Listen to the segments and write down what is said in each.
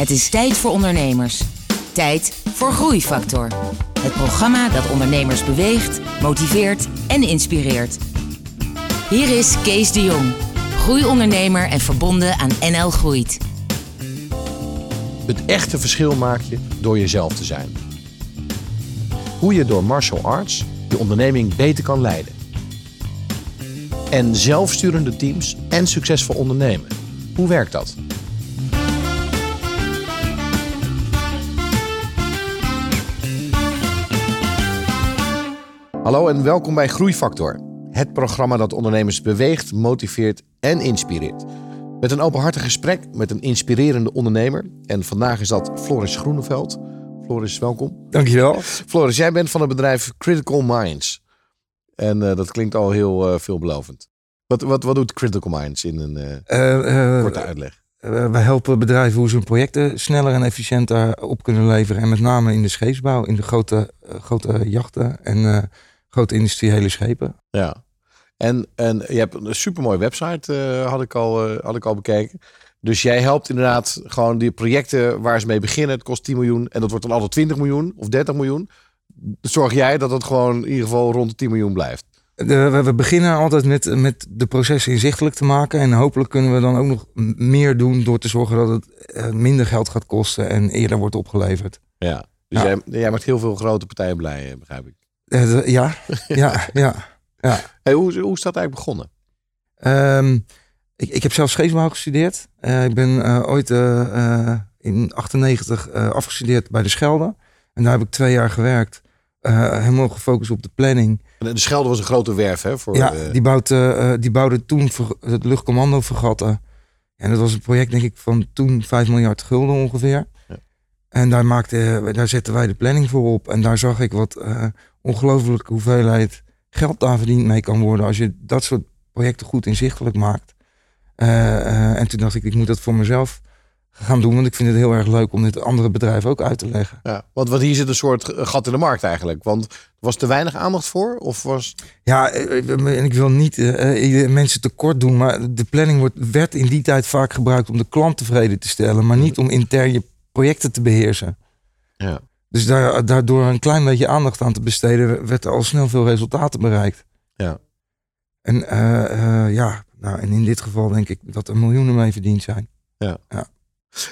Het is tijd voor ondernemers. Tijd voor Groeifactor. Het programma dat ondernemers beweegt, motiveert en inspireert. Hier is Kees de Jong, groeiondernemer en verbonden aan NL Groeit. Het echte verschil maak je door jezelf te zijn. Hoe je door martial arts je onderneming beter kan leiden. En zelfsturende teams en succesvol ondernemen. Hoe werkt dat? Hallo en welkom bij Groeifactor. Het programma dat ondernemers beweegt, motiveert en inspireert. Met een openhartig gesprek met een inspirerende ondernemer. En vandaag is dat Floris Groeneveld. Floris, welkom. Dankjewel. Floris, jij bent van het bedrijf Critical Minds. En uh, dat klinkt al heel uh, veelbelovend. Wat, wat, wat doet Critical Minds in een uh, korte uitleg? wij helpen bedrijven hoe ze hun projecten sneller en efficiënter op kunnen leveren. En met name in de scheepsbouw, in de grote, grote jachten en grote industriële schepen. Ja, en, en je hebt een supermooie website, uh, had, ik al, uh, had ik al bekeken. Dus jij helpt inderdaad gewoon die projecten waar ze mee beginnen. Het kost 10 miljoen en dat wordt dan altijd 20 miljoen of 30 miljoen. Zorg jij dat het gewoon in ieder geval rond de 10 miljoen blijft? De, we beginnen altijd met, met de processen inzichtelijk te maken. En hopelijk kunnen we dan ook nog meer doen door te zorgen dat het eh, minder geld gaat kosten en eerder wordt opgeleverd. Ja, dus ja. Jij, jij maakt heel veel grote partijen blij, begrijp ik. Uh, ja, ja, ja. ja. Hey, hoe, hoe is dat eigenlijk begonnen? Um, ik, ik heb zelf scheepsbouw gestudeerd. Uh, ik ben uh, ooit uh, in 98 afgestudeerd bij de Schelde. En daar heb ik twee jaar gewerkt. helemaal gefocust op de planning. En de Schelde was een grote werf, hè? Voor, ja, die, bouwt, die bouwde toen het luchtcommando vergatten. En dat was een project, denk ik, van toen 5 miljard gulden ongeveer. Ja. En daar, maakte, daar zetten wij de planning voor op. En daar zag ik wat ongelooflijke hoeveelheid geld daar verdiend mee kan worden als je dat soort projecten goed inzichtelijk maakt. Uh, uh, en toen dacht ik, ik moet dat voor mezelf gaan doen, want ik vind het heel erg leuk om dit andere bedrijven ook uit te leggen. Ja, want, hier zit een soort gat in de markt eigenlijk. Want was te weinig aandacht voor? Of was... Ja, en ik wil niet uh, mensen tekort doen, maar de planning wordt, werd in die tijd vaak gebruikt om de klant tevreden te stellen, maar niet om intern je projecten te beheersen. Ja. Dus daar, daardoor een klein beetje aandacht aan te besteden, werd er al snel veel resultaten bereikt. Ja. En uh, uh, ja, nou, en in dit geval denk ik dat er miljoenen mee verdiend zijn. Ja. ja.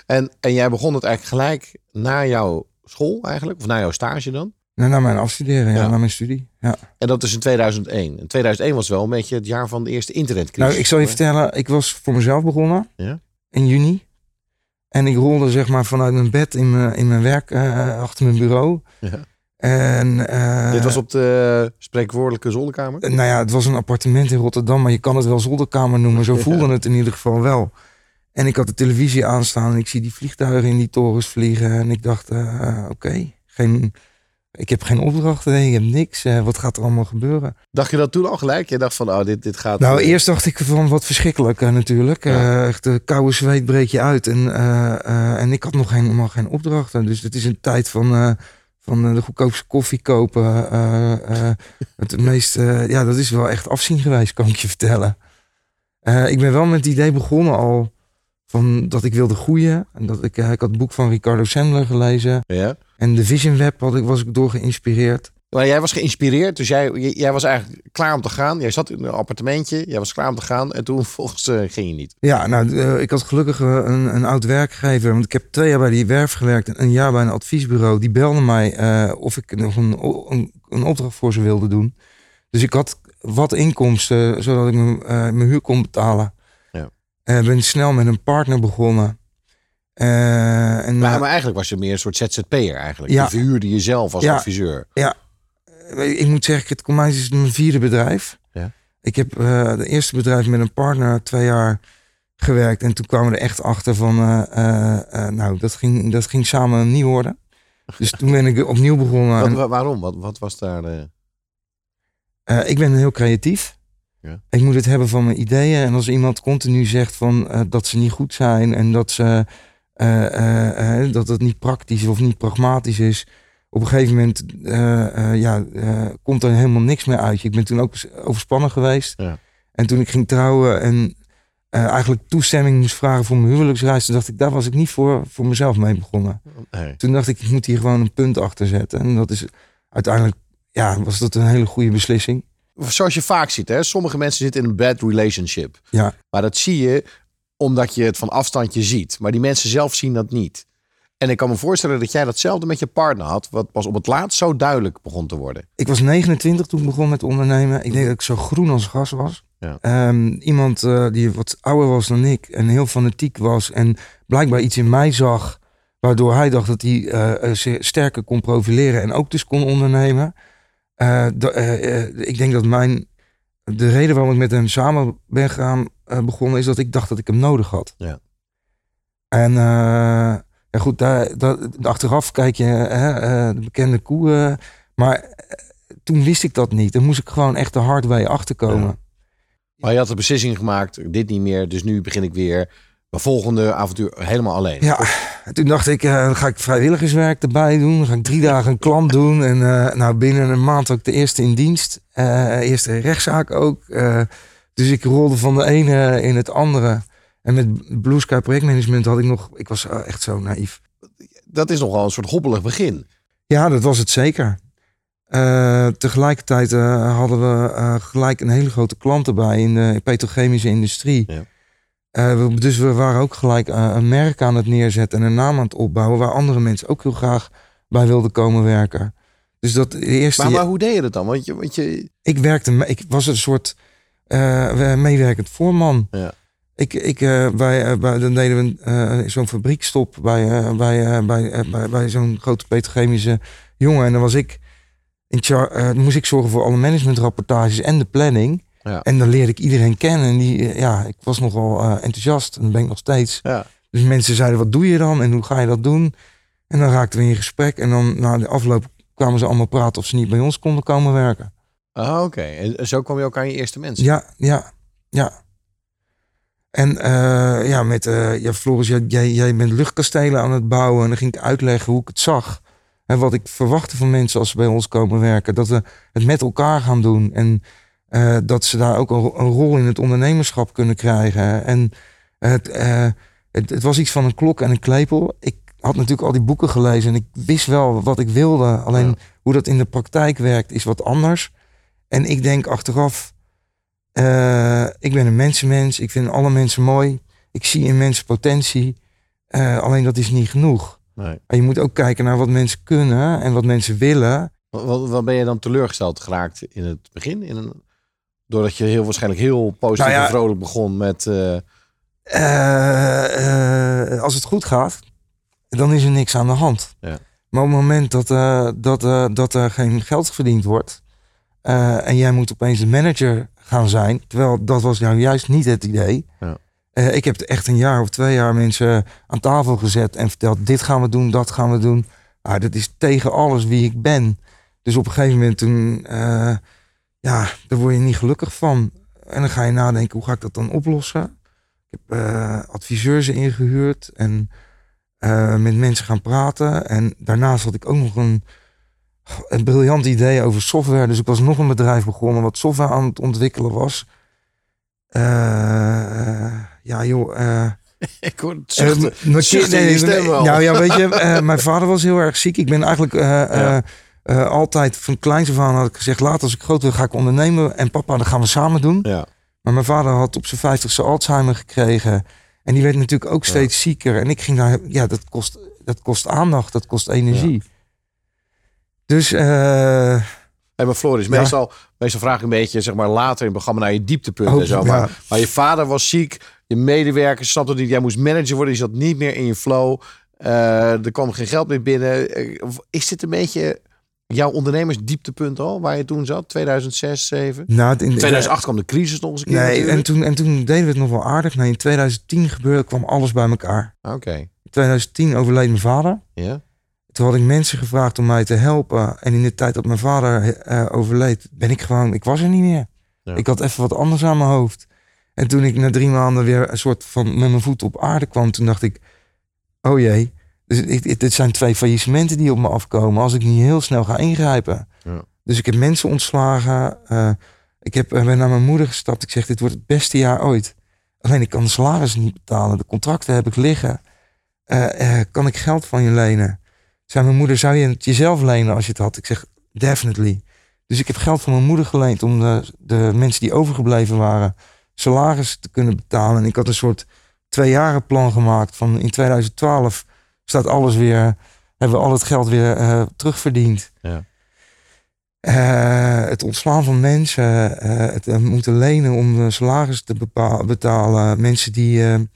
En, en jij begon het eigenlijk gelijk na jouw school eigenlijk? Of na jouw stage dan? Nou, na mijn afstuderen, ja, ja. na mijn studie. Ja. En dat is in 2001. En 2001 was wel een beetje het jaar van de eerste internetcrisis. Nou, ik zal je vertellen, ik was voor mezelf begonnen. Ja? In juni. En ik rolde zeg maar vanuit mijn bed in mijn, in mijn werk uh, achter mijn bureau. Ja. En, uh, Dit was op de spreekwoordelijke zolderkamer? Nou ja, het was een appartement in Rotterdam, maar je kan het wel zolderkamer noemen. Zo voelde ja. het in ieder geval wel. En ik had de televisie aanstaan en ik zie die vliegtuigen in die torens vliegen. En ik dacht, uh, oké, okay, geen... Ik heb geen opdrachten, ik heb niks. Uh, wat gaat er allemaal gebeuren? Dacht je dat toen al gelijk? Je dacht van, oh, dit, dit gaat... Nou, eerst dacht ik van, wat verschrikkelijk uh, natuurlijk. Ja. Echt de koude zweet breek je uit. En, en ik had nog helemaal geen opdrachten. Dus het is een tijd van, van de goedkoopste koffie kopen. het meest, ja, dat is wel echt afzien geweest, kan ik je vertellen. ik ben wel met het idee begonnen al van dat ik wilde groeien. En dat ik, ik had het boek van Ricardo Sandler gelezen. Ja. En de Vision Web had ik, was ik door geïnspireerd. Maar jij was geïnspireerd, dus jij, jij was eigenlijk klaar om te gaan. Jij zat in een appartementje, jij was klaar om te gaan en toen volgens uh, ging je niet. Ja, nou, uh, ik had gelukkig een, een oud werkgever, want ik heb twee jaar bij die werf gewerkt en een jaar bij een adviesbureau. Die belde mij uh, of ik nog een, een, een, opdracht voor ze wilde doen. Dus ik had wat inkomsten, zodat ik mijn huur kon betalen. Ja. ben snel met een partner begonnen. Uh, en maar, maar, eigenlijk was je meer een soort ZZP'er eigenlijk. Ja. Je verhuurde jezelf als ja. adviseur. Ja, ik moet zeggen, het Comijns is mijn vierde bedrijf. Ja. Ik heb de eerste bedrijf met een partner twee jaar gewerkt. En toen kwamen we er echt achter van, uh, nou, dat ging, dat ging samen niet worden. Dus toen ben ik opnieuw begonnen. Wat, waarom? Wat, wat was daar de... ik ben heel creatief. Ja. Ik moet het hebben van mijn ideeën. En als iemand continu zegt van, dat ze niet goed zijn en dat ze... Uh, uh, dat het niet praktisch of niet pragmatisch is. Op een gegeven moment ja, komt er helemaal niks meer uit. Ik ben toen ook overspannen geweest. Ja. En toen ik ging trouwen en eh, eigenlijk toestemming moest vragen voor mijn huwelijksreis. Toen dacht ik, daar was ik niet voor, voor mezelf mee begonnen. Nee. Toen dacht ik, ik moet hier gewoon een punt achter zetten. En dat is uiteindelijk, ja, was dat een hele goede beslissing. Zoals je vaak ziet, hè? sommige mensen zitten in een bad relationship. Ja, Maar dat zie je omdat je het van afstandje ziet. Maar die mensen zelf zien dat niet. En ik kan me voorstellen dat jij datzelfde met je partner had, wat pas op het laatst zo duidelijk begon te worden. ik was 29 toen ik begon met ondernemen. Ik denk dat ik zo groen als gas was. Ja. Ehm, iemand eh, die wat ouder was dan ik en heel fanatiek was en blijkbaar iets in mij zag, waardoor hij dacht dat hij eh, eh, zich sterker kon profileren en ook dus kon ondernemen. Ik denk dat mijn, de reden waarom ik met hem samen ben gaan eh, begonnen is dat ik dacht dat ik hem nodig had. Ja. En eh, ja goed, daar, daar, achteraf kijk je hè, eh, de bekende koe, maar toen wist ik dat niet. Dan moest ik gewoon echt de hard way achterkomen. Ja. Maar je had de beslissing gemaakt, dit niet meer, dus nu begin ik weer mijn volgende avontuur helemaal alleen. Ja, en toen dacht ik, dan ga ik vrijwilligerswerk erbij doen. Dan ga ik drie dagen een klant doen. En eh, nou, binnen een maand ook de eerste in dienst. Eh, eerste rechtszaak ook. Dus ik rolde van de ene in het andere. En met Blue Sky projectmanagement had ik nog... Ik was echt zo naïef. Dat is nogal een soort hobbelig begin. Ja, dat was het zeker. Tegelijkertijd hadden we gelijk een hele grote klant erbij in de petrochemische industrie. Ja. Eh, dus we waren ook gelijk eh, een merk aan het neerzetten en een naam aan het opbouwen waar andere mensen ook heel graag bij wilden komen werken. Dus dat eerste. Maar, maar hoe deed je dat dan? Want je, want je Ik werkte, ik was een soort eh, meewerkend voorman. Ja. Ik, ik, bij, bij, dan deden we zo'n fabriekstop bij, bij, bij, bij, bij zo'n grote petrochemische jongen. En dan was ik in char- moest ik zorgen voor alle managementrapportages en de planning. Ja. En dan leerde ik iedereen kennen. En die, eh, ja, ik was nogal eh, enthousiast. En dat ben ik nog steeds. ja. Dus mensen zeiden, wat doe je dan? En hoe ga je dat doen? En dan raakten we in gesprek. En dan na de afloop kwamen ze allemaal praten of ze niet bij ons konden komen werken. Ah, oké. En en zo kwam je ook aan je eerste mensen. Ja, ja, ja. En eh, ja, met eh ja, Floris, jij, jij, jij bent luchtkastelen aan het bouwen. En dan ging ik uitleggen hoe ik het zag. En wat ik verwachtte van mensen als ze bij ons komen werken. Dat we het met elkaar gaan doen. En eh, dat ze daar ook een, een rol in het ondernemerschap kunnen krijgen. En het, eh, het, het was iets van een klok en een klepel. Ik had natuurlijk al die boeken gelezen. En ik wist wel wat ik wilde. Alleen Ja. hoe dat in de praktijk werkt is wat anders. En ik denk achteraf... eh, ik ben een mensenmens. Ik vind alle mensen mooi. Ik zie in mensen potentie. Eh, alleen dat is niet genoeg. Nee. En je moet ook kijken naar wat mensen kunnen en wat mensen willen. Wat ben je dan teleurgesteld geraakt in het begin? In een, doordat je heel waarschijnlijk heel positief Nou ja. en vrolijk begon met... eh, Eh, eh, als het goed gaat, dan is er niks aan de hand. Ja. Maar op het moment dat, dat, dat er geen geld verdiend wordt... en jij moet opeens de manager gaan zijn... terwijl dat was nou juist niet het idee... Ja. Ik heb echt een jaar of twee jaar mensen aan tafel gezet... en verteld, dit gaan we doen, dat gaan we doen. Ah, dat is tegen alles wie ik ben. Dus op een gegeven moment toen... ja, daar word je niet gelukkig van. En dan ga je nadenken, hoe ga ik dat dan oplossen? Ik heb eh, adviseurs ingehuurd en eh, met mensen gaan praten. En daarnaast had ik ook nog een, een briljant idee over software. Dus ik was nog een bedrijf begonnen wat software aan het ontwikkelen was. Eh, ja, joh. ik hoor het zuchten. mijn nee, nee. Nou ja, weet je, mijn vader was heel erg ziek. Ik ben eigenlijk Ja. Eh, altijd van kleins af aan had ik gezegd... later als ik groot wil ga ik ondernemen. En papa, dat gaan we samen doen. Ja. Maar mijn vader had op zijn vijftigste Alzheimer gekregen. En die werd natuurlijk ook steeds zieker. En ik ging daar, ja, dat kost, dat kost aandacht, dat kost energie. Dus eh, Hey, maar Floris, Ja. meestal, meestal vraag ik een beetje zeg maar, later in het programma naar je dieptepunt Oh, en zo. ja. Maar, maar je vader was ziek, je medewerkers snapte niet. Jij moest manager worden, je zat niet meer in je flow. Eh, er kwam geen geld meer binnen. Is dit een beetje jouw ondernemersdieptepunt al, waar je toen zat? 2006, 2007? nou, in, 2008 kwam de crisis nog eens een keer Nee, en toen, en toen deden we het nog wel aardig. Nee, in 2010 gebeurde, kwam alles bij elkaar. Oké, In 2010 overleed mijn vader. ja. Toen had ik mensen gevraagd om mij te helpen. En in de tijd dat mijn vader eh, overleed, ben ik gewoon, ik was er niet meer. Ja. Ik had even wat anders aan mijn hoofd. En toen ik na drie maanden weer een soort van met mijn voet op aarde kwam, toen dacht ik, oh jee, dus ik- dit zijn twee faillissementen die op me afkomen als ik niet heel snel ga ingrijpen. Ja. Dus ik heb mensen ontslagen. eh, ik heb, eh, ben naar mijn moeder gestapt. Ik zeg, dit wordt het beste jaar ooit. Alleen ik kan de salaris niet betalen. De contracten heb ik liggen. Eh, kan ik geld van je lenen? Zei mijn moeder, zou je het jezelf lenen als je het had? Ik zeg, definitely. Dus ik heb geld van mijn moeder geleend om de, de mensen die overgebleven waren salaris te kunnen betalen. En ik had een soort twee plan gemaakt van in 2012 staat alles weer, hebben we al het geld weer uh, terugverdiend. Ja. Uh, het ontslaan van mensen, uh, het moeten lenen om salaris te betalen. Mensen die,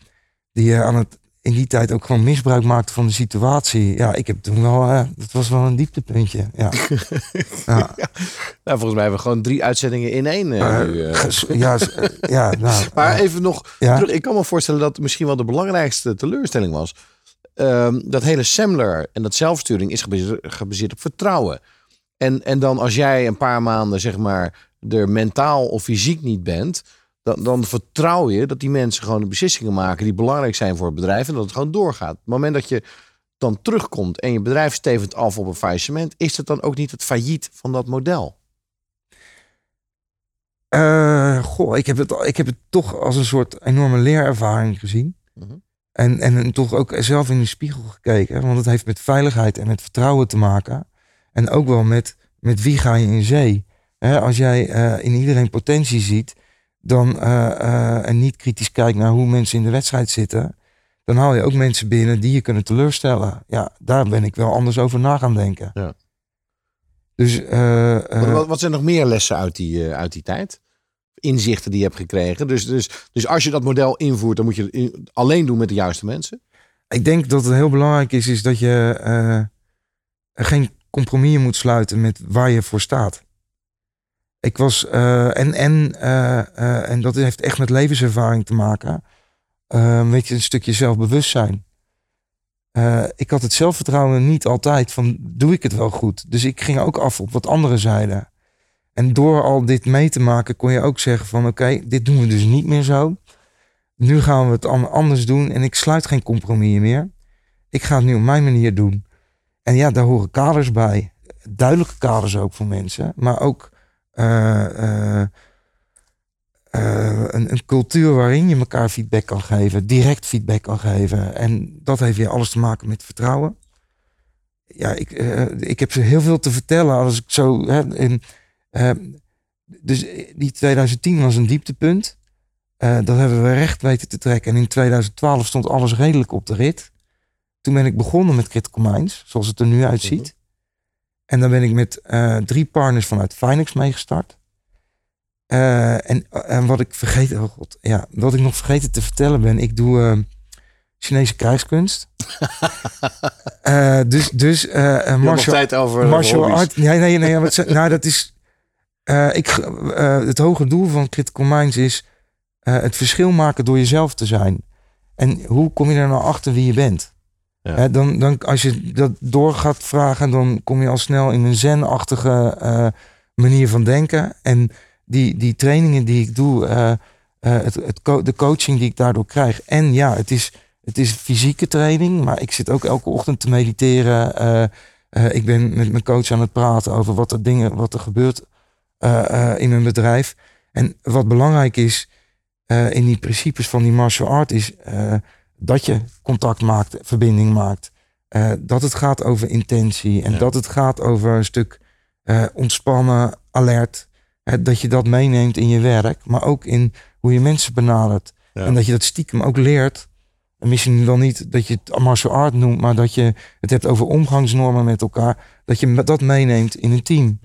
die aan het in die tijd ook gewoon misbruik maakte van de situatie. Ja, ik heb toen wel, dat was wel een dieptepuntje. Ja. ja. Nou, volgens mij hebben we gewoon drie uitzendingen in één. Uh, ja, ja nou, maar even nog terug. Ik kan me voorstellen dat misschien wel de belangrijkste teleurstelling was. Ehm, dat hele Semler en dat zelfsturing is gebaseerd, op vertrouwen. En, en dan als jij een paar maanden, zeg maar, er mentaal of fysiek niet bent dan, dan vertrouw je dat die mensen gewoon de beslissingen maken die belangrijk zijn voor het bedrijf en dat het gewoon doorgaat. Op het moment dat je dan terugkomt en je bedrijf stevend af op een faillissement, is het dan ook niet het failliet van dat model? Uh, goh, ik heb, het, ik heb het toch als een soort enorme leerervaring gezien. Mhm. En, en toch ook zelf in de spiegel gekeken. Want het heeft met veiligheid en met vertrouwen te maken. En ook wel met, met wie ga je in zee. als jij uh, in iedereen potentie ziet dan, uh, en niet kritisch kijkt naar hoe mensen in de wedstrijd zitten, dan haal je ook mensen binnen die je kunnen teleurstellen. Ja, daar ben ik wel anders over na gaan denken. Ja. Dus, uh, wat, wat, zijn nog meer lessen uit die, uit die tijd? Inzichten die je hebt gekregen. Dus, dus, dus als je dat model invoert, dan moet je het alleen doen met de juiste mensen? Ik denk dat het heel belangrijk is, is dat je geen compromis moet sluiten met waar je voor staat. Ik was, uh, en, en, uh, en dat heeft echt met levenservaring te maken. weet je, een stukje zelfbewustzijn. ik had het zelfvertrouwen niet altijd van, doe ik het wel goed? Dus ik ging ook af op wat anderen zeiden. En door al dit mee te maken kon je ook zeggen van, oké, dit doen we dus niet meer zo. Nu gaan we het anders doen en ik sluit geen compromis meer. Ik ga het nu op mijn manier doen. En ja, daar horen kaders bij. Duidelijke kaders ook voor mensen, maar ook uh, een, een, cultuur waarin je elkaar feedback kan geven, direct feedback kan geven. En dat heeft weer alles te maken met vertrouwen. Ja, ik, ik heb ze heel veel te vertellen als ik zo. Hè, in, dus die 2010 was een dieptepunt. dat hebben we recht weten te trekken. En in 2012 stond alles redelijk op de rit. Toen ben ik begonnen met Critical Minds, zoals het er nu uitziet. Mhm. En dan ben ik met uh, drie partners vanuit Finex meegestart. Uh, en, en wat ik vergeten, oh god, ja, wat ik nog vergeten te vertellen ben, ik doe uh, Chinese krijgskunst. dus dus martial, tijd over martial art. Nee, nee, nee. Wat, nou, dat is. ik, het hoge doel van Critical Minds is het verschil maken door jezelf te zijn. En hoe kom je er nou achter wie je bent? Ja. dan, dan, als je dat door gaat vragen, dan kom je al snel in een zenachtige manier van denken. En die, die trainingen die ik doe, het, het de coaching die ik daardoor krijg. En ja, het is, het is fysieke training, maar ik zit ook elke ochtend te mediteren. ik ben met mijn coach aan het praten over wat er dingen, wat er gebeurt in een bedrijf. En wat belangrijk is in die principes van die martial art is dat je contact maakt, verbinding maakt. Dat het gaat over intentie en dat het gaat over een stuk ontspannen, alert. Dat je dat meeneemt in je werk, maar ook in hoe je mensen benadert. En dat je dat stiekem ook leert. En misschien wel niet dat je het martial art noemt, maar dat je het hebt over omgangsnormen met elkaar. Dat je dat meeneemt in een team.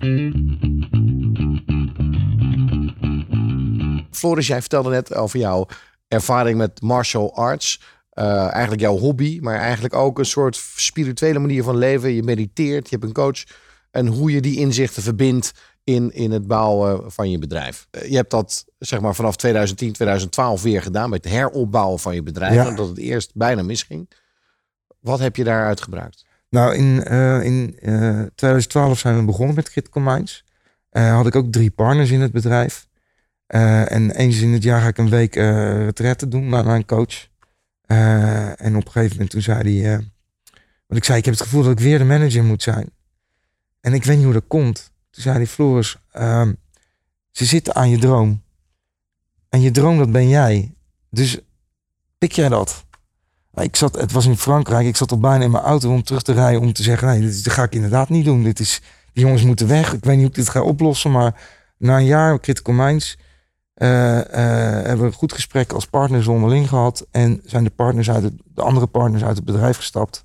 Floris, jij vertelde net over jouw ervaring met martial arts. Uh, eigenlijk jouw hobby, maar eigenlijk ook een soort spirituele manier van leven. Je mediteert, je hebt een coach. En hoe je die inzichten verbindt in, in het bouwen van je bedrijf. Eh, je hebt dat zeg maar vanaf 2010, 2012 weer gedaan met het heropbouwen van je bedrijf. Ja. Omdat het eerst bijna misging. Wat heb je daaruit gebruikt? Nou, in, uh, in 2012 zijn we begonnen met Critical Minds. had ik ook drie partners in het bedrijf. En eens in het jaar ga ik een week retretten doen met mijn coach. Uh, en op een gegeven moment toen zei hij, uh, want ik zei, ik heb het gevoel dat ik weer de manager moet zijn. En ik weet niet hoe dat komt. Toen zei hij, Floris, uh, ze zitten aan je droom. En je droom, dat ben jij. Dus pik jij dat? Ik zat, het was in Frankrijk, ik zat al bijna in mijn auto om terug te rijden om te zeggen, nee, dit, ga ik inderdaad niet doen. Dit is, die jongens moeten weg. Ik weet niet hoe ik dit ga oplossen, maar na een jaar Critical Minds uh, hebben we een goed gesprek als partners onderling gehad en zijn de, partners uit het, de andere partners uit het bedrijf gestapt.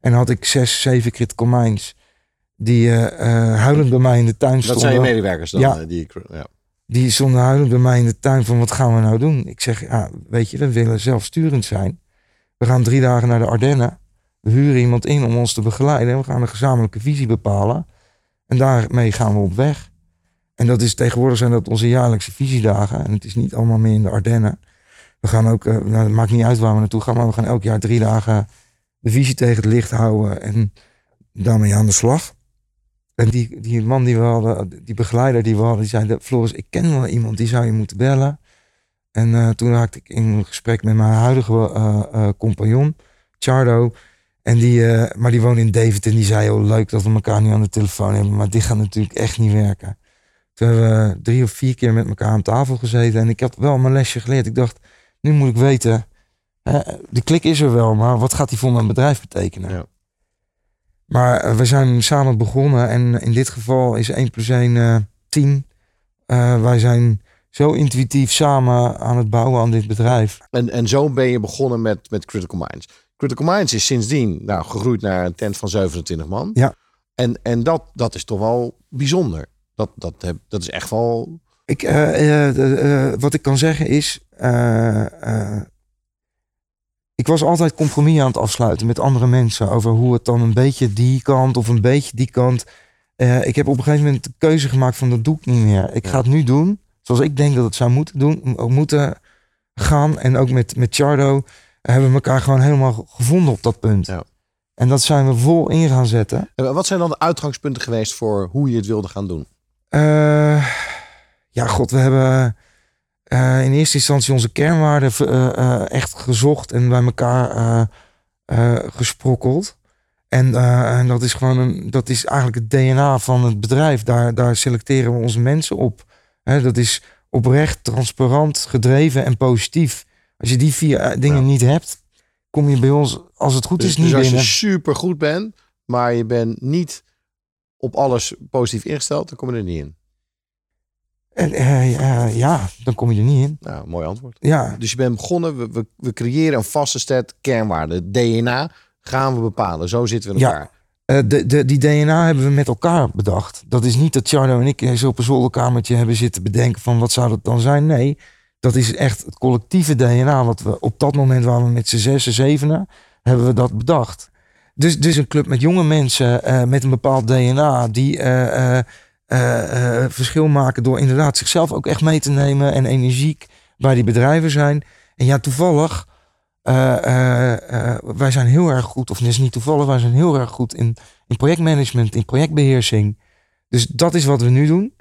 En had ik zes, zeven Critical Minds die uh, huilend bij mij in de tuin stonden. Dat zijn je medewerkers dan? Ja. Die, ja. die stonden huilend bij mij in de tuin van wat gaan we nou doen? Ik zeg, ja, weet je, we willen zelfsturend zijn. We gaan drie dagen naar de Ardennen. We huren iemand in om ons te begeleiden. We gaan een gezamenlijke visie bepalen. En daarmee gaan we op weg. En dat is tegenwoordig zijn dat onze jaarlijkse visiedagen. En het is niet allemaal meer in de Ardennen. We gaan ook, nou, het maakt niet uit waar we naartoe gaan, maar we gaan elk jaar drie dagen de visie tegen het licht houden en daarmee aan de slag. En die, die man die we hadden, die begeleider die we hadden, die zei: Floris, ik ken wel iemand, die zou je moeten bellen. En uh, toen raakte ik in gesprek met mijn huidige uh, compagnon, Chardo. En die, maar die woont in Deventer en die zei: Oh, leuk dat we elkaar nu aan de telefoon hebben, maar dit gaat natuurlijk echt niet werken. Toen hebben we drie of vier keer met elkaar aan tafel gezeten en ik had wel mijn lesje geleerd. Ik dacht: Nu moet ik weten, de klik is er wel, maar wat gaat die voor mijn bedrijf betekenen? Ja. Maar we zijn samen begonnen en in dit geval is 1 plus 1 10. wij zijn zo intuïtief samen aan het bouwen aan dit bedrijf. En, en zo ben je begonnen met, met Critical Minds. Critical Minds is sindsdien nou, gegroeid naar een tent van 27 man. Ja. En, en dat, dat is toch wel bijzonder. Dat, dat, heb, dat is echt wel. Ik, uh, uh, wat ik kan zeggen is. ik was altijd compromis aan het afsluiten met andere mensen over hoe het dan een beetje die kant of een beetje die kant. ik heb op een gegeven moment de keuze gemaakt van dat doe ik niet meer. Ik ga het nu doen zoals ik denk dat het zou moeten doen, moeten gaan. En ook met, met Chardo hebben we elkaar gewoon helemaal gevonden op dat punt. Ja. En dat zijn we vol in gaan zetten. En wat zijn dan de uitgangspunten geweest voor hoe je het wilde gaan doen? Uh, ja, god, we hebben uh, in eerste instantie onze kernwaarden uh, echt gezocht en bij elkaar gesprokkeld. En, en dat is gewoon een, dat is eigenlijk het DNA van het bedrijf. Daar, daar selecteren we onze mensen op dat is oprecht, transparant, gedreven en positief. Als je die vier eh, dingen niet hebt, kom je bij ons, als het goed dus, is, niet dus als binnen. je super goed bent, maar je bent niet op alles positief ingesteld, dan kom je er niet in. En, uh, ja, dan kom je er niet in. Nou, mooi antwoord. Ja. Dus je bent begonnen, we, we, we creëren een vaste set kernwaarden. DNA gaan we bepalen. Zo zitten we in elkaar. Uh, de, de, die DNA hebben we met elkaar bedacht. Dat is niet dat Chardo en ik zo op een zolderkamertje hebben zitten bedenken van wat zou dat dan zijn. Nee, dat is echt het collectieve DNA wat we op dat moment waar we met z'n zessen, zevenen, hebben we dat bedacht. Dus, dus een club met jonge mensen uh, met een bepaald DNA die uh, verschil maken door inderdaad zichzelf ook echt mee te nemen en energiek bij die bedrijven zijn. En ja, toevallig wij zijn heel erg goed, of is niet toevallig, wij zijn heel erg goed in, in projectmanagement, in projectbeheersing. Dus dat is wat we nu doen.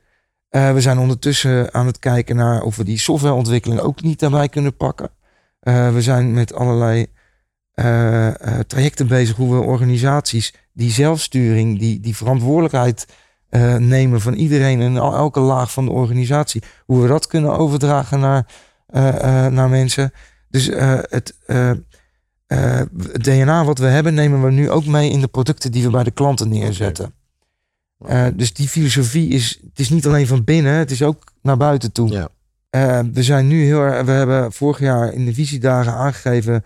we zijn ondertussen aan het kijken naar of we die softwareontwikkeling ook niet daarbij kunnen pakken. we zijn met allerlei trajecten bezig hoe we organisaties die zelfsturing, die, die verantwoordelijkheid nemen van iedereen en elke laag van de organisatie, hoe we dat kunnen overdragen naar, naar mensen. Dus het, DNA wat we hebben, nemen we nu ook mee in de producten die we bij de klanten neerzetten. Okay. dus die filosofie is, het is niet alleen van binnen, het is ook naar buiten toe. Ja. we zijn nu heel erg, we hebben vorig jaar in de visiedagen aangegeven,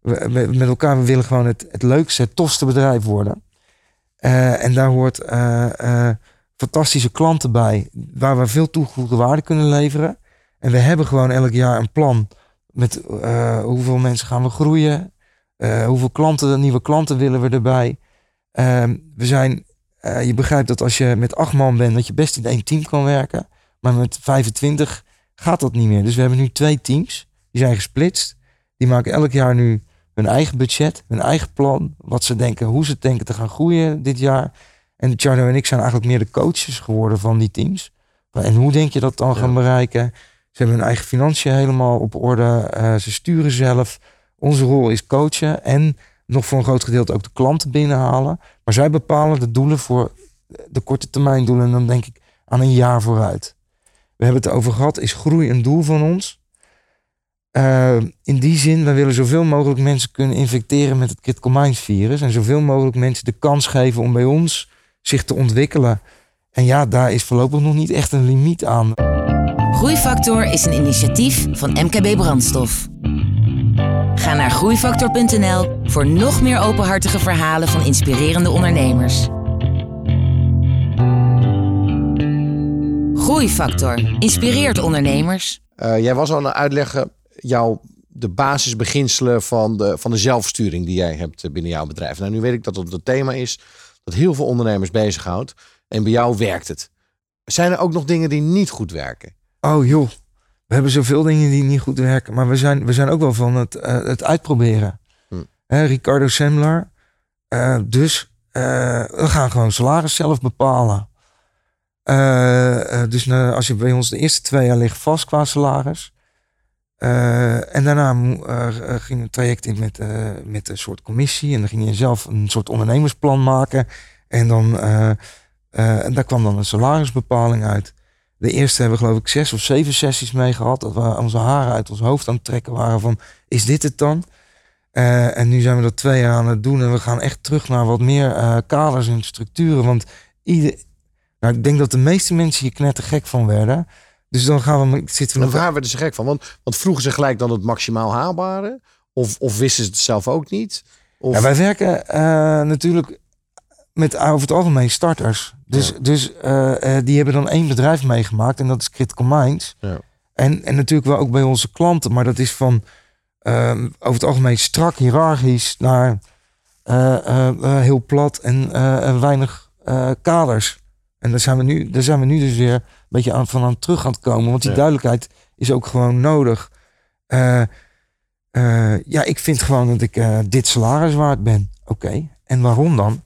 we, met elkaar, we willen gewoon het, het leukste, het tofste bedrijf worden. en daar hoort fantastische klanten bij, waar we veel toegevoegde waarde kunnen leveren. En we hebben gewoon elk jaar een plan met hoeveel mensen gaan we groeien, hoeveel klanten, nieuwe klanten willen we erbij. Uh, we zijn, eh, je begrijpt dat als je met acht man bent, dat je best in één team kan werken. Maar met 25 gaat dat niet meer. Dus we hebben nu twee teams, die zijn gesplitst. Die maken elk jaar nu hun eigen budget, hun eigen plan, wat ze denken, hoe ze denken te gaan groeien dit jaar. En Charno en ik zijn eigenlijk meer de coaches geworden van die teams. En hoe denk je dat dan ja. gaan bereiken? Ze hebben hun eigen financiën helemaal op orde. Uh, ze sturen zelf. Onze rol is coachen en nog voor een groot gedeelte ook de klanten binnenhalen. Maar zij bepalen de doelen voor de korte termijn doelen. En dan denk ik aan een jaar vooruit. We hebben het over gehad. Is groei een doel van ons? Eh, in die zin, wij willen zoveel mogelijk mensen kunnen infecteren met het critical minds virus. En zoveel mogelijk mensen de kans geven om bij ons zich te ontwikkelen. En ja, daar is voorlopig nog niet echt een limiet aan. Groeifactor is een initiatief van MKB Brandstof. Ga naar groeifactor.nl voor nog meer openhartige verhalen van inspirerende ondernemers. Groeifactor inspireert ondernemers. Uh, jij was al aan het uitleggen jouw de basisbeginselen van de, van de zelfsturing die jij hebt eh, binnen jouw bedrijf. Nou, nu weet ik dat het een thema is dat heel veel ondernemers bezighoudt. En bij jou werkt het. Zijn er ook nog dingen die niet goed werken? Oh joh, we hebben zoveel dingen die niet goed werken. Maar we zijn, we zijn ook wel van het, uh, het uitproberen. Hm. Ricardo Semler. Uh, dus we gaan gewoon salaris zelf bepalen. dus als je bij ons de eerste twee jaar ligt vast qua salaris. Uh, en daarna uh, ging een traject in met, met een soort commissie. En dan ging je zelf een soort ondernemersplan maken. En, dan, en daar kwam dan een salarisbepaling uit. De eerste hebben we geloof ik zes of zeven sessies mee gehad. Dat we onze haren uit ons hoofd aan het trekken waren van, is dit het dan? en nu zijn we dat twee jaar aan het doen. En we gaan echt terug naar wat meer kaders en structuren. Want nou, ik denk dat de meeste mensen hier knettergek van werden... Dus dan gaan we zitten we nog. Waar werden ze gek van? Want, want vroegen ze gelijk dan het maximaal haalbare? Of, of wisten ze het zelf ook niet? Of... Ja, wij werken uh, natuurlijk met over het algemeen starters. Dus, dus uh, uh, die hebben dan één bedrijf meegemaakt en dat is Critical Minds. Ja. En, en natuurlijk wel ook bij onze klanten, maar dat is van ehm, over het algemeen strak hiërarchisch naar heel plat en weinig kaders. En daar zijn we nu, daar zijn we nu dus weer beetje aan, van aan terug aan het komen. Want die duidelijkheid is ook gewoon nodig. Uh, uh, ja, ik vind gewoon dat ik uh, dit salaris waard ben. Oké, en waarom dan?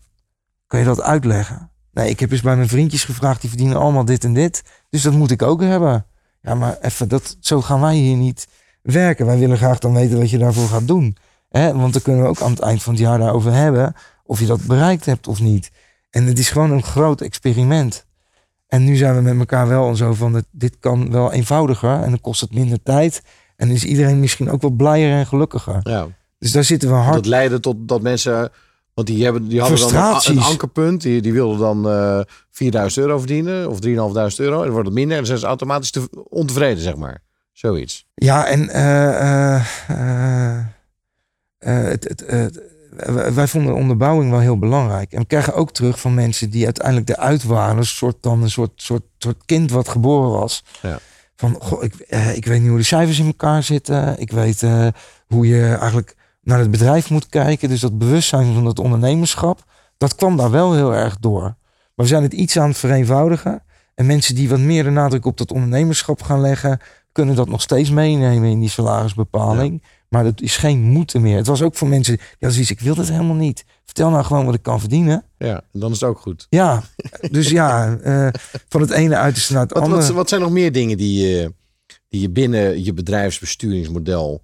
Kan je dat uitleggen? Nee, ik heb eens bij mijn vriendjes gevraagd, die verdienen allemaal dit en dit. Dus dat moet ik ook hebben. Ja, maar even, dat, zo gaan wij hier niet werken. Wij willen graag dan weten wat je daarvoor gaat doen. Hè? Want dan kunnen we ook aan het eind van het jaar daarover hebben. Of je dat bereikt hebt of niet. En het is gewoon een groot experiment. En nu zijn we met elkaar wel zo van, dit kan wel eenvoudiger en dan kost het minder tijd. En is iedereen misschien ook wel blijer en gelukkiger. Ja. Dus daar zitten we hard. Dat leidde tot dat mensen, want die, hebben, die hadden dan een, ankerpunt. Die, die wilden dan uh, eh, 4000 euro verdienen of 3.500 euro. En dan wordt het minder en dan zijn ze automatisch te ontevreden, zeg maar. Zoiets. Ja, en uh, uh, het, het, het wij vonden onderbouwing wel heel belangrijk. En we krijgen ook terug van mensen die uiteindelijk eruit waren. Een soort, dan een soort, soort, soort kind wat geboren was. Ja. Van, goh, ik, eh, ik weet niet hoe de cijfers in elkaar zitten. Ik weet eh, hoe je eigenlijk naar het bedrijf moet kijken. Dus dat bewustzijn van het ondernemerschap, dat kwam daar wel heel erg door. Maar we zijn het iets aan het vereenvoudigen. En mensen die wat meer de nadruk op dat ondernemerschap gaan leggen, kunnen dat nog steeds meenemen in die salarisbepaling. Maar dat is geen moeten meer. Het was ook voor mensen hadden zoiets, ik wil dat helemaal niet. Vertel nou gewoon wat ik kan verdienen. Ja, dan is het ook goed. Ja, dus ja, uh, van het ene uiterste naar het wat, andere. Wat, wat, zijn nog meer dingen die je, die je binnen je bedrijfsbesturingsmodel,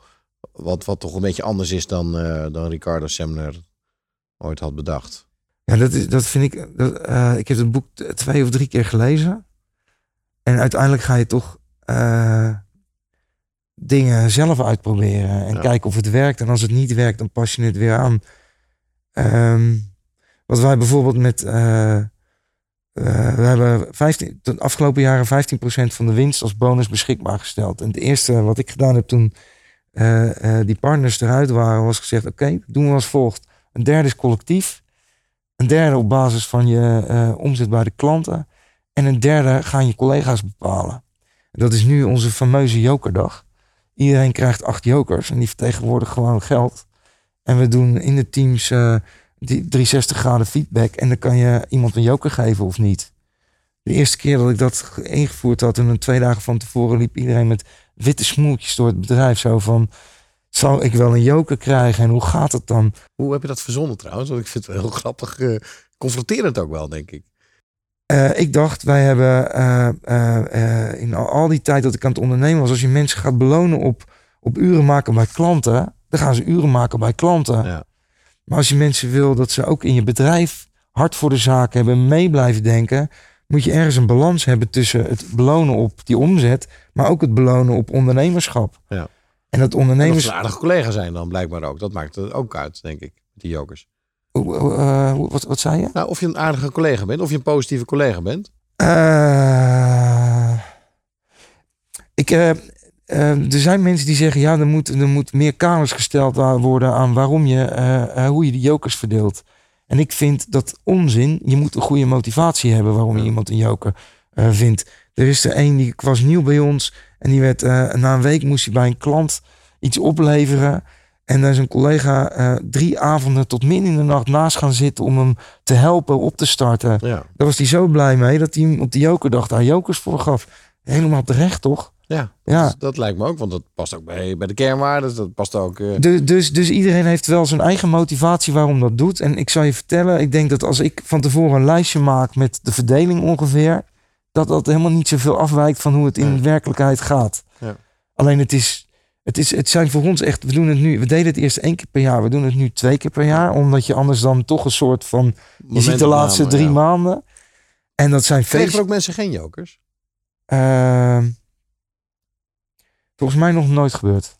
wat, wat toch een beetje anders is dan, uh, dan Ricardo Semner ooit had bedacht? Ja, dat, is, dat vind ik, dat, uh, ik heb het boek twee of drie keer gelezen. En uiteindelijk ga je toch dingen zelf uitproberen en kijken of het werkt. En als het niet werkt, dan pas je het weer aan. Um, wat wij bijvoorbeeld met. Uh, uh, we hebben 15, de afgelopen jaren 15% van de winst als bonus beschikbaar gesteld. En het eerste wat ik gedaan heb toen uh, die partners eruit waren, was gezegd: Oké, doen we als volgt. Een derde is collectief. Een derde op basis van je omzet bij de klanten. En een derde gaan je collega's bepalen. Dat is nu onze fameuze jokerdag. Iedereen krijgt acht jokers en die vertegenwoordigen gewoon geld. En we doen in de teams uh, die 360 graden feedback. En dan kan je iemand een joker geven of niet. De eerste keer dat ik dat ingevoerd had, en twee dagen van tevoren liep iedereen met witte smoeltjes door het bedrijf. Zo van, zal ik wel een joker krijgen en hoe gaat het dan? Hoe heb je dat verzonnen trouwens? Want ik vind het wel heel grappig, uh, confronterend ook wel, denk ik. Uh, ik dacht, wij hebben uh, uh, in al die tijd dat ik aan het ondernemen was, als je mensen gaat belonen op, op uren maken bij klanten, dan gaan ze uren maken bij klanten. Ja. Maar als je mensen wil dat ze ook in je bedrijf hard voor de zaak hebben, mee blijven denken, moet je ergens een balans hebben tussen het belonen op die omzet, maar ook het belonen op ondernemerschap. Ja. En dat En ondernemers... dat ze een aardige collega zijn dan blijkbaar ook. Dat maakt het ook uit, denk ik, die jokers. Eh, wat, wat zei je? Nou, of je een aardige collega bent, of je een positieve collega bent. Eh, ik, eh, er zijn mensen die zeggen, ja, er moet, er moet meer kaders gesteld worden aan waarom je, hoe je de jokers verdeelt. En ik vind dat onzin. Je moet een goede motivatie hebben waarom je iemand een joker vindt. Er is er een die was nieuw bij ons en die werd na een week moest hij bij een klant iets opleveren. En daar is een collega eh, drie avonden tot min in de nacht naast gaan zitten om hem te helpen op te starten. Ja, Daar was hij zo blij mee dat hij hem op de joker dacht daar jokers voor gaf. Helemaal terecht, toch? ja. Ja. Dus dat lijkt me ook, want dat past ook bij, bij de kernwaarden. Dat past ook... eh, Dus, dus, dus iedereen heeft wel zijn eigen motivatie waarom dat doet. En ik zal je vertellen, ik denk dat als ik van tevoren een lijstje maak met de verdeling ongeveer, dat dat helemaal niet zoveel afwijkt van hoe het in Ja. werkelijkheid gaat. Ja. Alleen het is, het is, het zijn voor ons echt, we doen het nu, we deden het eerst één keer per jaar, we doen het nu twee keer per jaar, omdat je anders dan toch een soort van, je ziet de laatste drie ja. maanden. En dat zijn Kregen er feest. ook mensen geen jokers? Ehm, volgens mij nog nooit gebeurd.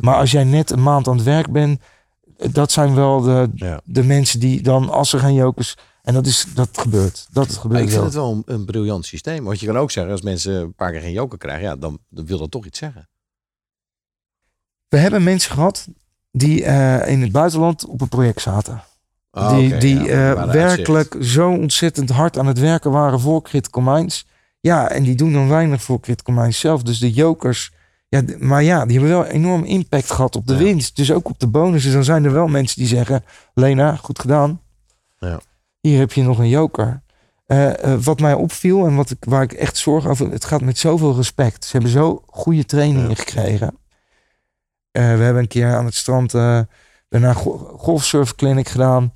Maar als jij net een maand aan het werk bent, dat zijn wel de, Ja. de mensen die dan, als er geen jokers. En dat is dat gebeurt. Dat gebeurt ik vind wel. het wel een, een briljant systeem. Want je kan ook zeggen, als mensen een paar keer geen joker krijgen, ja, dan, dan wil dat toch iets zeggen. We hebben mensen gehad die eh, in het buitenland op een project zaten. Ah, die die ja, eh, werkelijk zo ontzettend hard aan het werken waren voor Critical Minds. Ja, en die doen dan weinig voor Critical Minds zelf. Dus de jokers. Ja, maar ja, die hebben wel enorm impact gehad op de Ja. winst. Dus ook op de bonussen. Dan zijn er wel mensen die zeggen: Lena, goed gedaan. Ja. Hier heb je nog een joker. Eh, wat mij opviel en wat ik, waar ik echt zorg over. Het gaat met zoveel respect. Ze hebben zo goede trainingen gekregen. Eh, we hebben een keer aan het strand eh daarna go golfsurfclinic gedaan.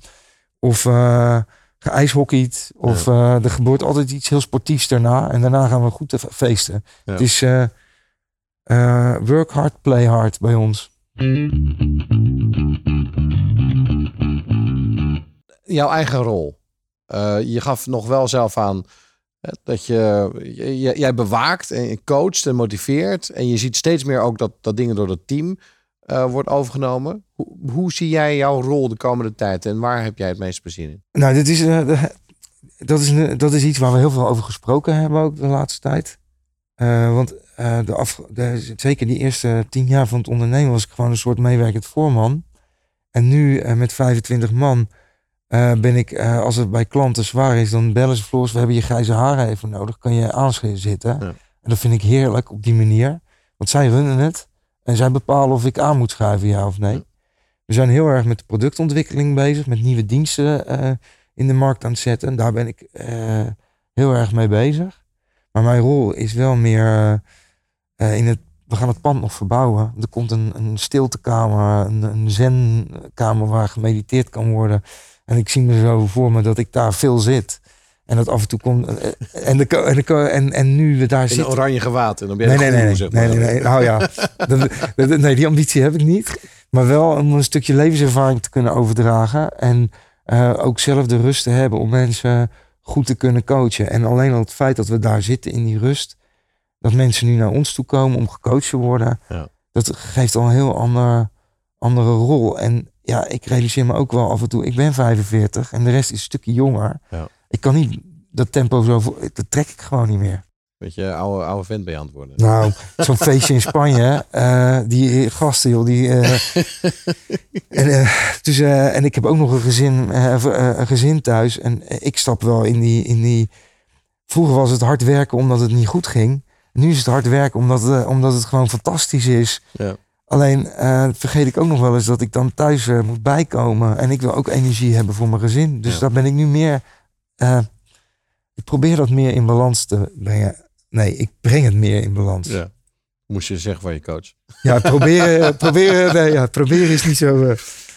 Of eh geijshockeyd. Of eh, er gebeurt altijd iets heel sportiefs daarna. En daarna gaan we goed feesten. Ja. Het is eh, eh, work hard, play hard bij ons. Jouw eigen rol. Eh, je gaf nog wel zelf aan dat je, jij bewaakt en coacht en motiveert. En je ziet steeds meer ook dat, dat dingen door het team eh, wordt overgenomen. Hoe, zie jij jouw rol de komende tijd en waar heb jij het meest plezier in? Nou, dit is, eh, de- dat, is, dat is iets waar we heel veel over gesproken hebben ook de laatste tijd. Eh, want eh, de af, de, zeker die eerste tien jaar van het ondernemen was ik gewoon een soort meewerkend voorman. En nu eh, met 25 man eh, ben ik, eh, als het bij klanten zwaar is, dan bellen ze Floors, we hebben je grijze haren even nodig. Kan je aanzitten? Ja. En dat vind ik heerlijk op die manier. Want zij runnen het. En zij bepalen of ik aan moet schuiven, ja of nee. Ja. We zijn heel erg met de productontwikkeling bezig, met nieuwe diensten eh, in de markt aan het zetten. En daar ben ik heel erg mee bezig. Maar mijn rol is wel meer in het. We gaan het pand nog verbouwen. Er komt een, een stiltekamer, een, een zenkamer waar gemediteerd kan worden. En ik zie me zo voor me dat ik daar veel zit. En dat af en toe komt. eh, En, de, en, de, en, en nu we daar In zitten. oranje gewaad en dan ben je Nee, nee, nee, zeg nee, maar. nee, nee, nee. Nou ja, nee, die ambitie heb ik niet. Maar wel om een stukje levenservaring te kunnen overdragen. En eh, ook zelf de rust te hebben om mensen goed te kunnen coachen. En alleen al het feit dat we daar zitten in die rust. Dat mensen nu naar ons toe komen om gecoacht te worden. Ja. Dat geeft al een heel ander, andere rol. En ja, ik realiseer me ook wel af en toe. Ik ben 45 en de rest is een stukje jonger. Ja. Ik kan niet dat tempo zo... Dat trek ik gewoon niet meer. Beetje oude, oude vent je het worden. Nou, zo'n feestje in Spanje. eh, die gasten, joh. Die, eh, en, eh, dus, eh, en ik heb ook nog een gezin, eh, eh, een gezin thuis. En eh, ik stap wel in die, in die... Vroeger was het hard werken omdat het niet goed ging. Nu is het hard werken omdat, eh, omdat het gewoon fantastisch is. Ja. Alleen eh, vergeet ik ook nog wel eens dat ik dan thuis eh, moet bijkomen. En ik wil ook energie hebben voor mijn gezin. Dus Ja. daar ben ik nu meer... eh, ik probeer dat meer in balans te brengen. Nee, ik breng het meer in balans. Ja, Ja. Moest je zeggen van je coach. proberen, proberen, nee, ja, proberen is niet zo...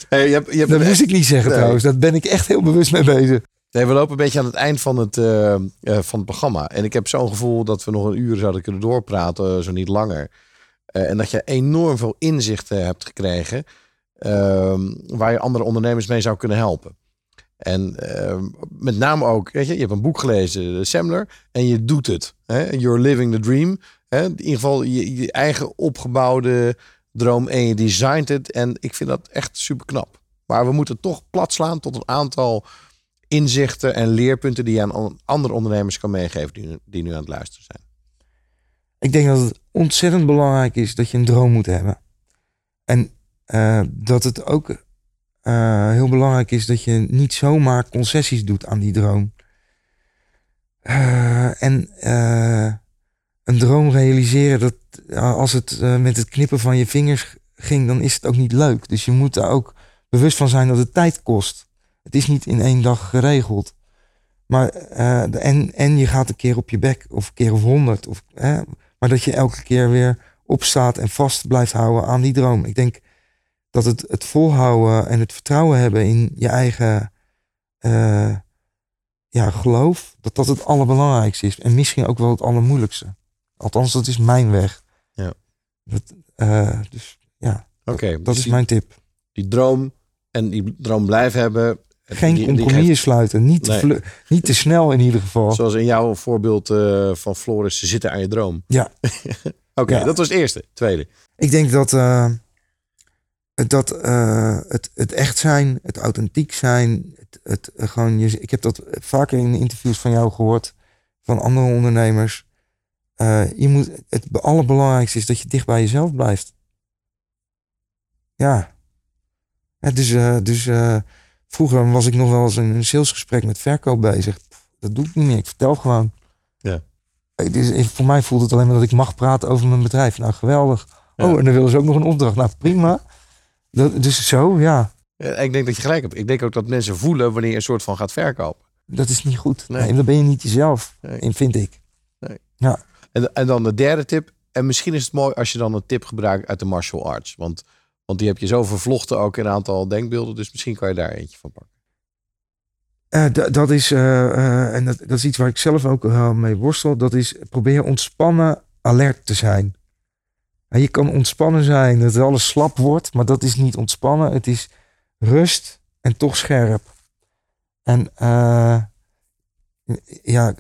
Hey, je hebt, je hebt dat moest ik niet zeggen Nee. trouwens. Daar ben ik echt heel bewust mee bezig. Nee, we lopen een beetje aan het eind van het, van het programma. En ik heb zo'n gevoel dat we nog een uur zouden kunnen doorpraten, zo niet langer. Eh, en dat je enorm veel inzichten hebt gekregen ehm, waar je andere ondernemers mee zou kunnen helpen. En ehm, met name ook, weet je, je hebt een boek gelezen, de Semler, en je doet het. Hè? You're living the dream. Hè? In ieder geval je, eigen opgebouwde droom en je designt het. En ik vind dat echt super knap. Maar we moeten toch plat slaan tot een aantal inzichten en leerpunten die je aan andere ondernemers kan meegeven die nu aan het luisteren zijn. Ik denk dat het ontzettend belangrijk is dat je een droom moet hebben. En uh, dat het ook uh, heel belangrijk is dat je niet zomaar concessies doet aan die droom. Uh, en een droom realiseren, dat als het met het knippen van je vingers ging, dan is het ook niet leuk. Dus je moet daar ook bewust van zijn dat het tijd kost. Het is niet in één dag geregeld. Maar, en, en je gaat een keer op je bek, of een keer of honderd. Of, maar dat je elke keer weer opstaat en vast blijft houden aan die droom. Ik denk dat het, het volhouden en het vertrouwen hebben in je eigen uh, ja, geloof, dat dat het allerbelangrijkste is. En misschien ook wel het allermoeilijkste. Althans, dat is mijn weg. Ja. Dat, uh, dus ja, Oké. dat, dat dus is mijn tip. Die droom en die droom blijven hebben. Geen compromissen sluiten. Niet, te niet te snel in ieder geval. Zoals in jouw voorbeeld uh, van Floris, ze zitten aan je droom. Ja. Oké, okay, dat was het eerste. Tweede. Ik denk dat dat uh, het, het echt zijn, het authentiek zijn, het, het gewoon je, ik heb dat vaker in interviews van jou gehoord, van andere ondernemers. Je moet, het allerbelangrijkste is dat je dicht bij jezelf blijft. Ja. ja dus dus vroeger was ik nog wel eens in een salesgesprek met verkoop bezig. Dat doe ik niet meer. Ik vertel gewoon. Ja. Dus voor mij voelt het alleen maar dat ik mag praten over mijn bedrijf. Nou, geweldig. Ja. Oh, en dan willen ze ook nog een opdracht. Nou, prima. Dat, dus zo, ja. ja. Ik denk dat je gelijk hebt. Ik denk ook dat mensen voelen wanneer je een soort van gaat verkopen. Dat is niet goed. Nee. nee dan ben je niet jezelf, nee. vind ik. Nee. Ja. En, en dan de derde tip. En misschien is het mooi als je dan een tip gebruikt uit de martial arts. Want, want die heb je zo vervlochten ook in een aantal denkbeelden. Dus misschien kan je daar eentje van pakken. Uh, dat is, uh, uh, en dat, dat, is iets waar ik zelf ook mee worstel. Dat is probeer ontspannen, alert te zijn je kan ontspannen zijn, dat alles slap wordt, maar dat is niet ontspannen. Het is rust en toch scherp. En ja,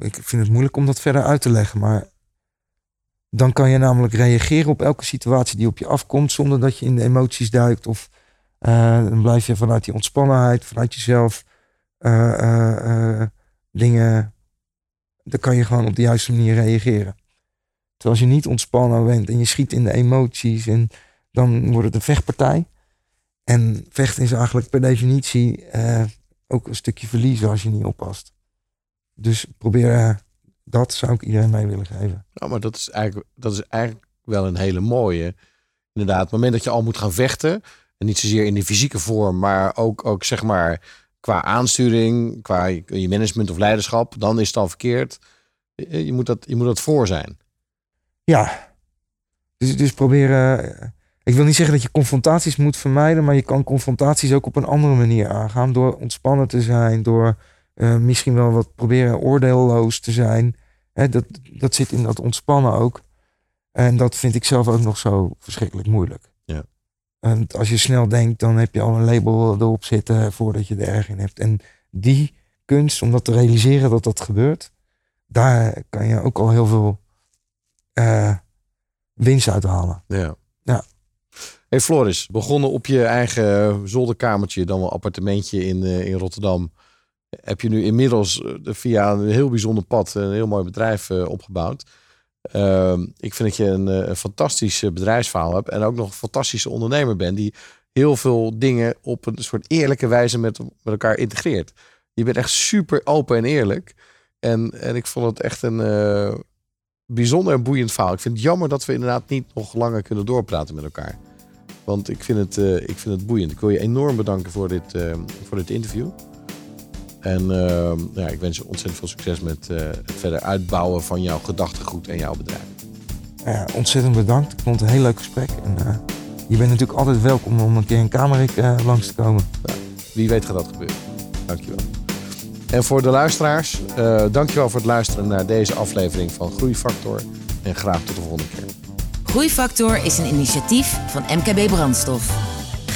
ik vind het moeilijk om dat verder uit te leggen, maar dan kan je namelijk reageren op elke situatie die op je afkomt, zonder dat je in de emoties duikt. Of uh, dan blijf je vanuit die ontspannenheid, vanuit jezelf uh, dingen. Dan kan je gewoon op de juiste manier reageren. Terwijl als je niet ontspannen bent en je schiet in de emoties en dan wordt het een vechtpartij. En vechten is eigenlijk per definitie ook een stukje verliezen als je niet oppast. Dus probeer dat zou ik iedereen mee willen geven. Nou, maar dat is eigenlijk, dat is eigenlijk wel een hele mooie. Inderdaad, het moment dat je al moet gaan vechten. En niet zozeer in de fysieke vorm, maar ook, ook zeg maar qua aansturing, qua je management of leiderschap, dan is het al verkeerd. Je moet dat, je moet dat voor zijn. Ja. Dus, dus proberen. Ik wil niet zeggen dat je confrontaties moet vermijden, maar je kan confrontaties ook op een andere manier aangaan. Door ontspannen te zijn, door uh, misschien wel wat proberen oordeelloos te zijn. Hè, dat, dat zit in dat ontspannen ook. En dat vind ik zelf ook nog zo verschrikkelijk moeilijk. Ja. En als je snel denkt, dan heb je al een label erop zitten voordat je er erg in hebt. En die kunst, om dat te realiseren dat dat gebeurt, daar kan je ook al heel veel uh, winst uithalen. Ja. ja. Hey Floris, begonnen op je eigen zolderkamertje, dan wel appartementje in, uh, in Rotterdam. Heb je nu inmiddels uh, via een heel bijzonder pad een heel mooi bedrijf opgebouwd. Ehm, ik vind dat je een, een fantastisch bedrijfsverhaal hebt en ook nog een fantastische ondernemer bent die heel veel dingen op een soort eerlijke wijze met, met elkaar integreert. Je bent echt super open en eerlijk. En, en ik vond het echt een, bijzonder en boeiend verhaal. Ik vind het jammer dat we inderdaad niet nog langer kunnen doorpraten met elkaar. Want ik vind het, ik vind het boeiend. Ik wil je enorm bedanken voor dit, voor dit interview. En uh, ja, ik wens je ontzettend veel succes met het verder uitbouwen van jouw gedachtegoed en jouw bedrijf. Ja, ontzettend bedankt. Ik vond het een heel leuk gesprek. En je bent natuurlijk altijd welkom om een keer in Kamerik langs te komen. Ja, wie weet gaat dat gebeuren. Dankjewel. En voor de luisteraars, uh, dankjewel voor het luisteren naar deze aflevering van Groeifactor. En graag tot de volgende keer. Groeifactor is een initiatief van MKB Brandstof.